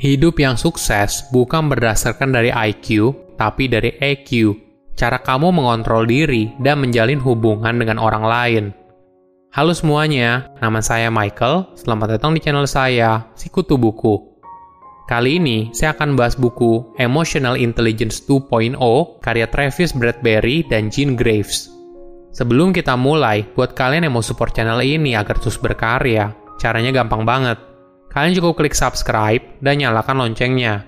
Hidup yang sukses bukan berdasarkan dari IQ, tapi dari EQ. Cara kamu mengontrol diri dan menjalin hubungan dengan orang lain. Halo semuanya, nama saya Michael. Selamat datang di channel saya, Sikutu Buku. Kali ini saya akan bahas buku Emotional Intelligence 2.0 karya Travis Bradbury dan Gene Graves. Sebelum kita mulai, buat kalian yang mau support channel ini agar terus berkarya, caranya gampang banget kalian cukup klik subscribe dan nyalakan loncengnya.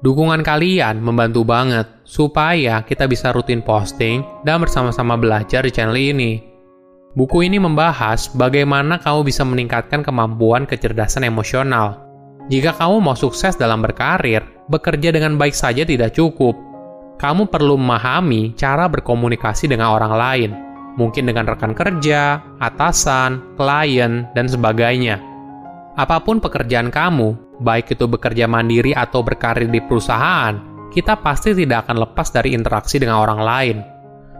Dukungan kalian membantu banget supaya kita bisa rutin posting dan bersama-sama belajar di channel ini. Buku ini membahas bagaimana kamu bisa meningkatkan kemampuan kecerdasan emosional. Jika kamu mau sukses dalam berkarir, bekerja dengan baik saja tidak cukup. Kamu perlu memahami cara berkomunikasi dengan orang lain, mungkin dengan rekan kerja, atasan, klien, dan sebagainya Apa pun pekerjaan kamu, baik itu bekerja mandiri atau berkarir di perusahaan, kita pasti tidak akan lepas dari interaksi dengan orang lain.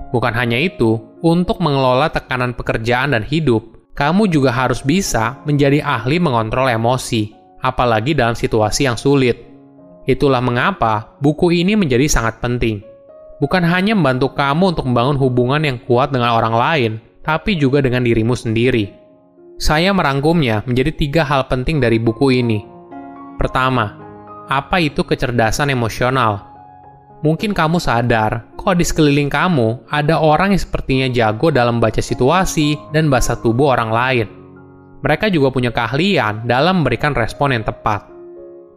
Bukan hanya itu, untuk mengelola tekanan pekerjaan dan hidup, kamu juga harus bisa menjadi ahli mengontrol emosi, apalagi dalam situasi yang sulit. Itulah mengapa buku ini menjadi sangat penting. Bukan hanya membantu kamu untuk membangun hubungan yang kuat dengan orang lain, tapi juga dengan dirimu sendiri. Saya merangkumnya menjadi tiga hal penting dari buku ini. Pertama, apa itu kecerdasan emosional? Mungkin kamu sadar, kok di sekeliling kamu ada orang yang sepertinya jago dalam baca situasi dan bahasa tubuh orang lain. Mereka juga punya keahlian dalam memberikan respon yang tepat.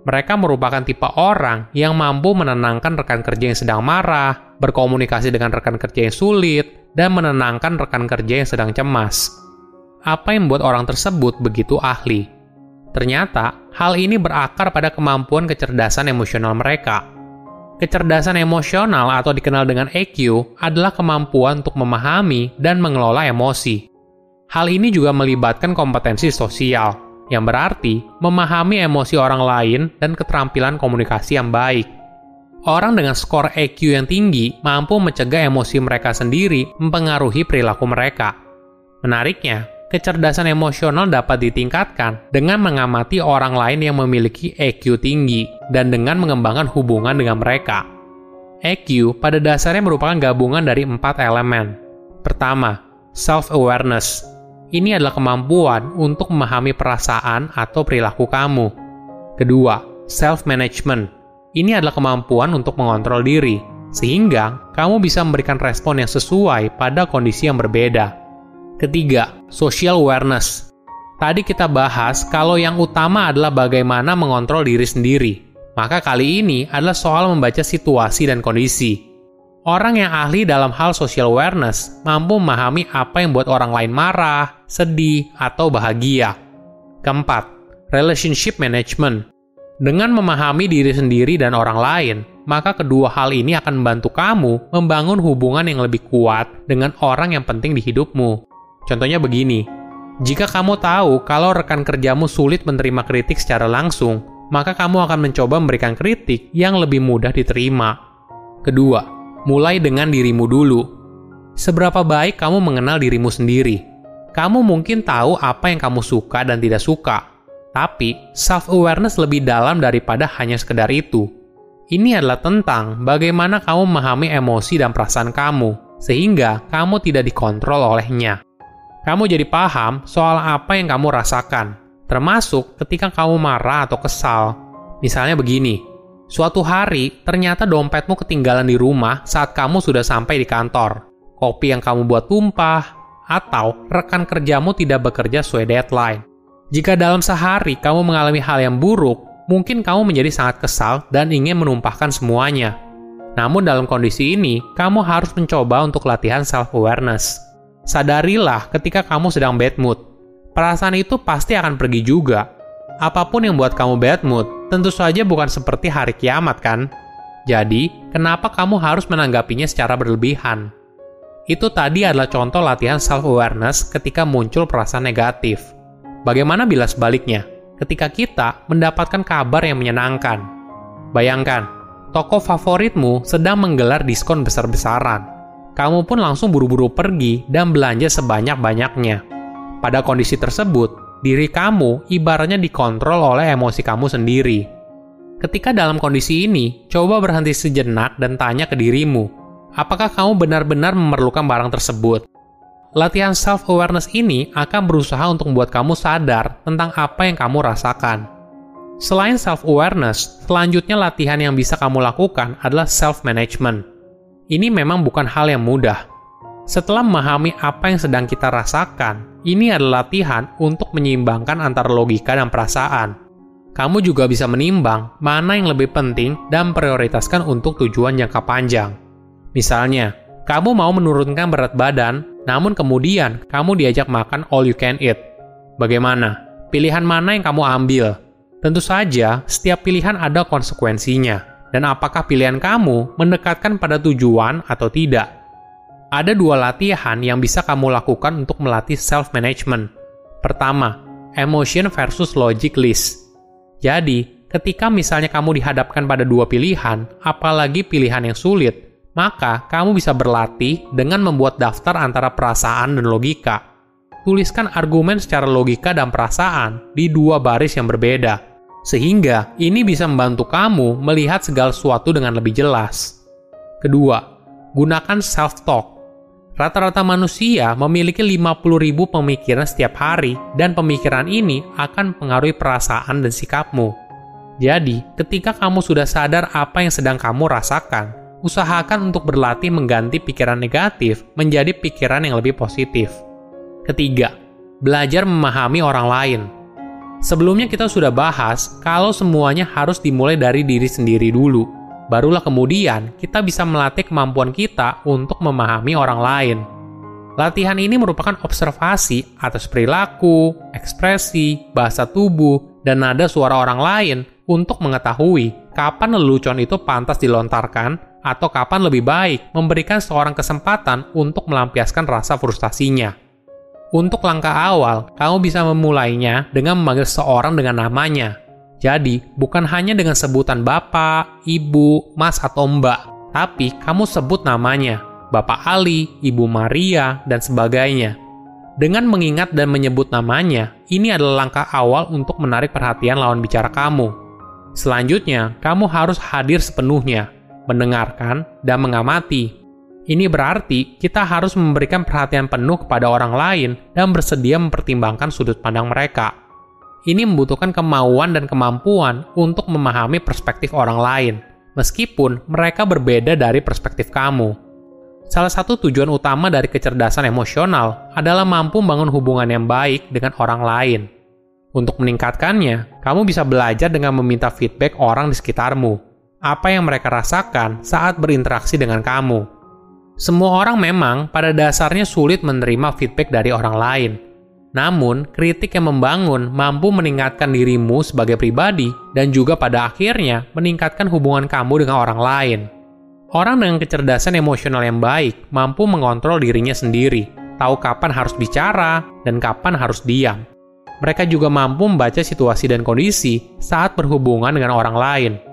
Mereka merupakan tipe orang yang mampu menenangkan rekan kerja yang sedang marah, berkomunikasi dengan rekan kerja yang sulit, dan menenangkan rekan kerja yang sedang cemas apa yang membuat orang tersebut begitu ahli. Ternyata, hal ini berakar pada kemampuan kecerdasan emosional mereka. Kecerdasan emosional atau dikenal dengan EQ adalah kemampuan untuk memahami dan mengelola emosi. Hal ini juga melibatkan kompetensi sosial, yang berarti memahami emosi orang lain dan keterampilan komunikasi yang baik. Orang dengan skor EQ yang tinggi mampu mencegah emosi mereka sendiri mempengaruhi perilaku mereka. Menariknya, kecerdasan emosional dapat ditingkatkan dengan mengamati orang lain yang memiliki EQ tinggi dan dengan mengembangkan hubungan dengan mereka. EQ pada dasarnya merupakan gabungan dari empat elemen. Pertama, self-awareness. Ini adalah kemampuan untuk memahami perasaan atau perilaku kamu. Kedua, self-management. Ini adalah kemampuan untuk mengontrol diri, sehingga kamu bisa memberikan respon yang sesuai pada kondisi yang berbeda. Ketiga, social awareness. Tadi kita bahas kalau yang utama adalah bagaimana mengontrol diri sendiri. Maka kali ini adalah soal membaca situasi dan kondisi. Orang yang ahli dalam hal social awareness mampu memahami apa yang membuat orang lain marah, sedih, atau bahagia. Keempat, relationship management. Dengan memahami diri sendiri dan orang lain, maka kedua hal ini akan membantu kamu membangun hubungan yang lebih kuat dengan orang yang penting di hidupmu. Contohnya begini, jika kamu tahu kalau rekan kerjamu sulit menerima kritik secara langsung, maka kamu akan mencoba memberikan kritik yang lebih mudah diterima. Kedua, mulai dengan dirimu dulu. Seberapa baik kamu mengenal dirimu sendiri? Kamu mungkin tahu apa yang kamu suka dan tidak suka, tapi self-awareness lebih dalam daripada hanya sekedar itu. Ini adalah tentang bagaimana kamu memahami emosi dan perasaan kamu, sehingga kamu tidak dikontrol olehnya kamu jadi paham soal apa yang kamu rasakan, termasuk ketika kamu marah atau kesal. Misalnya begini, suatu hari ternyata dompetmu ketinggalan di rumah saat kamu sudah sampai di kantor. Kopi yang kamu buat tumpah, atau rekan kerjamu tidak bekerja sesuai deadline. Jika dalam sehari kamu mengalami hal yang buruk, mungkin kamu menjadi sangat kesal dan ingin menumpahkan semuanya. Namun dalam kondisi ini, kamu harus mencoba untuk latihan self-awareness Sadarilah ketika kamu sedang bad mood. Perasaan itu pasti akan pergi juga. Apa pun yang buat kamu bad mood, tentu saja bukan seperti hari kiamat kan? Jadi, kenapa kamu harus menanggapinya secara berlebihan? Itu tadi adalah contoh latihan self-awareness ketika muncul perasaan negatif. Bagaimana bila sebaliknya? Ketika kita mendapatkan kabar yang menyenangkan. Bayangkan, toko favoritmu sedang menggelar diskon besar-besaran kamu pun langsung buru-buru pergi dan belanja sebanyak-banyaknya. Pada kondisi tersebut, diri kamu ibaratnya dikontrol oleh emosi kamu sendiri. Ketika dalam kondisi ini, coba berhenti sejenak dan tanya ke dirimu, apakah kamu benar-benar memerlukan barang tersebut? Latihan self-awareness ini akan berusaha untuk membuat kamu sadar tentang apa yang kamu rasakan. Selain self-awareness, selanjutnya latihan yang bisa kamu lakukan adalah self-management. Ini memang bukan hal yang mudah. Setelah memahami apa yang sedang kita rasakan, ini adalah latihan untuk menyeimbangkan antara logika dan perasaan. Kamu juga bisa menimbang mana yang lebih penting dan prioritaskan untuk tujuan jangka panjang. Misalnya, kamu mau menurunkan berat badan namun kemudian kamu diajak makan all you can eat. Bagaimana? Pilihan mana yang kamu ambil? Tentu saja, setiap pilihan ada konsekuensinya. Dan apakah pilihan kamu mendekatkan pada tujuan atau tidak? Ada dua latihan yang bisa kamu lakukan untuk melatih self-management. Pertama, emotion versus logic list. Jadi, ketika misalnya kamu dihadapkan pada dua pilihan, apalagi pilihan yang sulit, maka kamu bisa berlatih dengan membuat daftar antara perasaan dan logika. Tuliskan argumen secara logika dan perasaan di dua baris yang berbeda, sehingga ini bisa membantu kamu melihat segala sesuatu dengan lebih jelas. Kedua, gunakan self-talk. Rata-rata manusia memiliki 50.000 pemikiran setiap hari dan pemikiran ini akan mempengaruhi perasaan dan sikapmu. Jadi, ketika kamu sudah sadar apa yang sedang kamu rasakan, usahakan untuk berlatih mengganti pikiran negatif menjadi pikiran yang lebih positif. Ketiga, belajar memahami orang lain. Sebelumnya kita sudah bahas kalau semuanya harus dimulai dari diri sendiri dulu. Barulah kemudian kita bisa melatih kemampuan kita untuk memahami orang lain. Latihan ini merupakan observasi atas perilaku, ekspresi, bahasa tubuh, dan nada suara orang lain untuk mengetahui kapan lelucon itu pantas dilontarkan atau kapan lebih baik memberikan seorang kesempatan untuk melampiaskan rasa frustasinya. Untuk langkah awal, kamu bisa memulainya dengan memanggil seorang dengan namanya. Jadi, bukan hanya dengan sebutan bapak, ibu, mas, atau mbak, tapi kamu sebut namanya, Bapak Ali, Ibu Maria, dan sebagainya. Dengan mengingat dan menyebut namanya, ini adalah langkah awal untuk menarik perhatian lawan bicara kamu. Selanjutnya, kamu harus hadir sepenuhnya, mendengarkan, dan mengamati. Ini berarti kita harus memberikan perhatian penuh kepada orang lain dan bersedia mempertimbangkan sudut pandang mereka. Ini membutuhkan kemauan dan kemampuan untuk memahami perspektif orang lain, meskipun mereka berbeda dari perspektif kamu. Salah satu tujuan utama dari kecerdasan emosional adalah mampu membangun hubungan yang baik dengan orang lain. Untuk meningkatkannya, kamu bisa belajar dengan meminta feedback orang di sekitarmu apa yang mereka rasakan saat berinteraksi dengan kamu. Semua orang memang pada dasarnya sulit menerima feedback dari orang lain. Namun, kritik yang membangun mampu meningkatkan dirimu sebagai pribadi dan juga pada akhirnya meningkatkan hubungan kamu dengan orang lain. Orang dengan kecerdasan emosional yang baik mampu mengontrol dirinya sendiri, tahu kapan harus bicara dan kapan harus diam. Mereka juga mampu membaca situasi dan kondisi saat berhubungan dengan orang lain